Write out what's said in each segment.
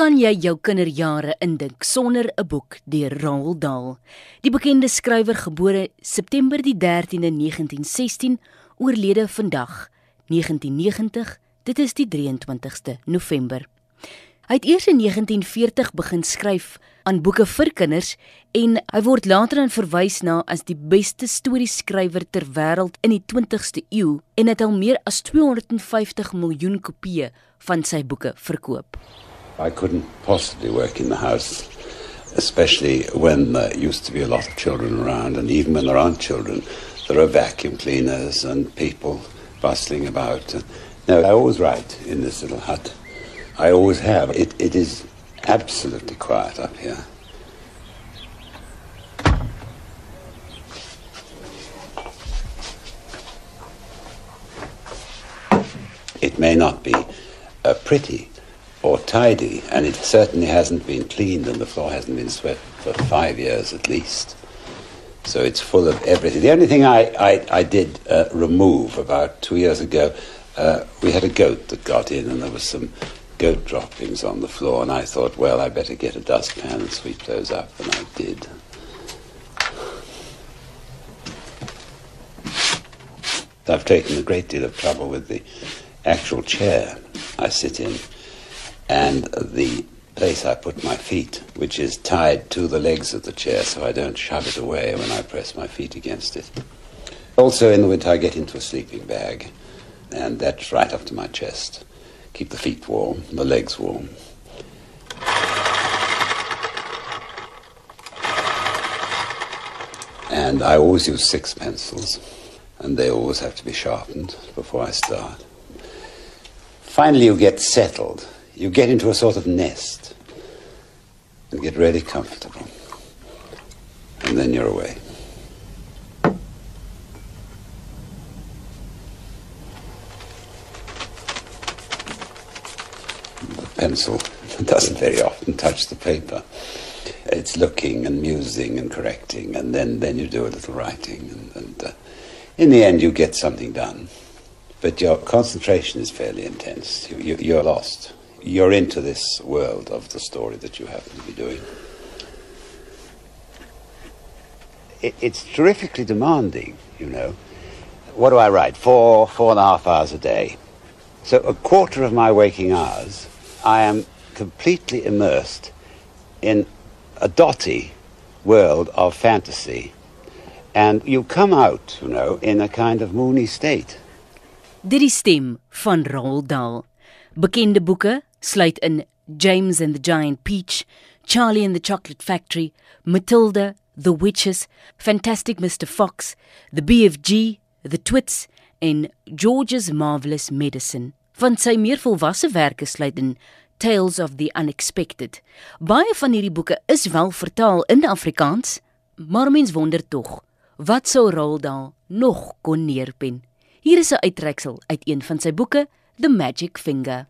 kan jy jou kinderjare indink sonder 'n boek deur Roald Dahl. Die bekende skrywer gebore September die 13de 1916, oorlede vandag 1990. Dit is die 23ste November. Hy het eers in 1940 begin skryf aan boeke vir kinders en hy word later aan verwys na as die beste storieskrywer ter wêreld in die 20ste eeu en het al meer as 250 miljoen kopieë van sy boeke verkoop. I couldn't possibly work in the house, especially when there used to be a lot of children around, and even when there aren't children, there are vacuum cleaners and people bustling about. No, I always write in this little hut. I always have. It, it is absolutely quiet up here. It may not be uh, pretty, or tidy, and it certainly hasn't been cleaned, and the floor hasn't been swept for five years at least. So it's full of everything. The only thing I, I, I did uh, remove about two years ago, uh, we had a goat that got in, and there was some goat droppings on the floor, and I thought, well, I better get a dustpan and sweep those up, and I did. I've taken a great deal of trouble with the actual chair I sit in and the place I put my feet, which is tied to the legs of the chair so I don't shove it away when I press my feet against it. Also, in the winter, I get into a sleeping bag, and that's right up to my chest. Keep the feet warm, the legs warm. And I always use six pencils, and they always have to be sharpened before I start. Finally, you get settled you get into a sort of nest and get really comfortable. And then you're away. The pencil doesn't very often touch the paper. It's looking and musing and correcting, and then, then you do a little writing, and, and uh, in the end, you get something done. But your concentration is fairly intense. You, you, you're lost you're into this world of the story that you happen to be doing. It, it's terrifically demanding, you know. What do I write? Four, four and a half hours a day. So a quarter of my waking hours, I am completely immersed in a dotty world of fantasy. And you come out, you know, in a kind of moony state. Dit is van Roald Dahl. Bekende boeke sluit in James and the Giant Peach, Charlie and the Chocolate Factory, Matilda, The Witches, Fantastic Mr. Fox, The BFG, The Twits en George's Marvelous Medicine. Van sy meer volwasse werke sluit in Tales of the Unexpected. Baie van hierdie boeke is wel vertaal in Afrikaans, maar mens wonder tog, wat sou Roald Dahl nog kon neerpen? Hier is 'n uittreksel uit een van sy boeke, The Magic Finger.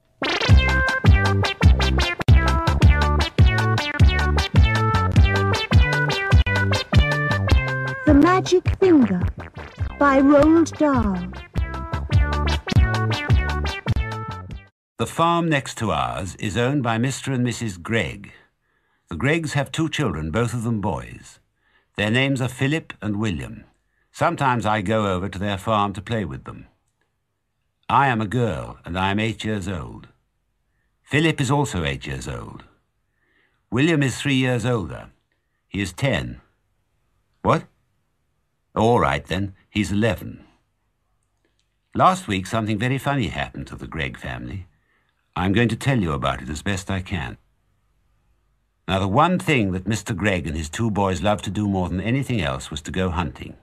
The Magic Finger by Roald Dahl. The farm next to ours is owned by Mr. and Mrs. Gregg. The Greggs have two children, both of them boys. Their names are Philip and William. Sometimes I go over to their farm to play with them. I am a girl, and I am eight years old. Philip is also eight years old. William is three years older. He is ten. What? All right, then. He's eleven. Last week, something very funny happened to the Gregg family. I'm going to tell you about it as best I can. Now, the one thing that Mr. Gregg and his two boys loved to do more than anything else was to go hunting.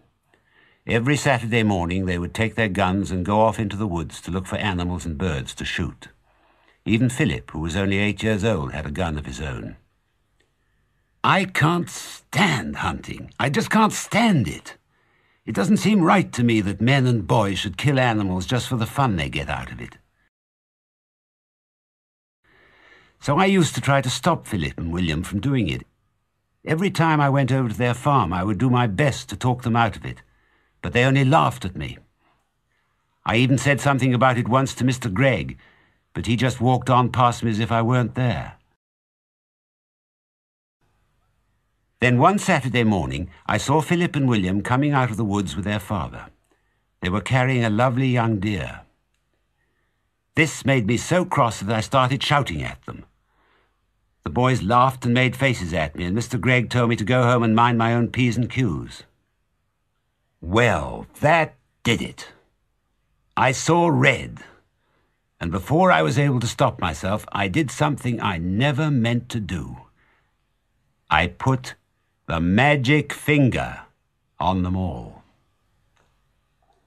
Every Saturday morning, they would take their guns and go off into the woods to look for animals and birds to shoot. Even Philip, who was only eight years old, had a gun of his own. I can't stand hunting. I just can't stand it. It doesn't seem right to me that men and boys should kill animals just for the fun they get out of it. So I used to try to stop Philip and William from doing it. Every time I went over to their farm, I would do my best to talk them out of it, but they only laughed at me. I even said something about it once to Mr. Gregg, but he just walked on past me as if I weren't there. Then one Saturday morning, I saw Philip and William coming out of the woods with their father. They were carrying a lovely young deer. This made me so cross that I started shouting at them. The boys laughed and made faces at me, and Mr. Gregg told me to go home and mind my own P's and Q's. Well, that did it. I saw red, and before I was able to stop myself, I did something I never meant to do. I put the magic finger on them all.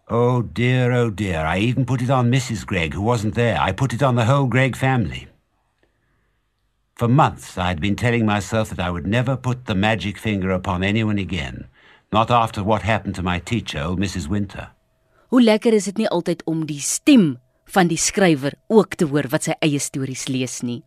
Oh dear, oh dear, I even put it on Mrs. Gregg, who wasn't there. I put it on the whole Gregg family. For months I had been telling myself that I would never put the magic finger upon anyone again, not after what happened to my teacher, old Mrs. Winter. Hoe lekker is dit nie altyd om die stem van die skrywer ook te hoor wat sy eie stories lees nie.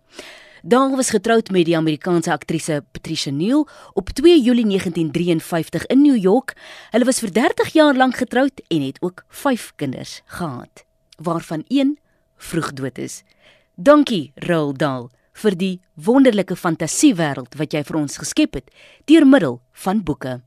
Daal was getroud met die Amerikaanse aktrise Patricia Neal op 2 Julie 1953 in New York. Hulle was vir 30 jaar lank getroud en het ook 5 kinders gehad, waarvan een vroeg dood is. Dankie, Roald Dahl, vir die wonderlike fantasiewêreld wat jy vir ons geskep het deur middel van boeke.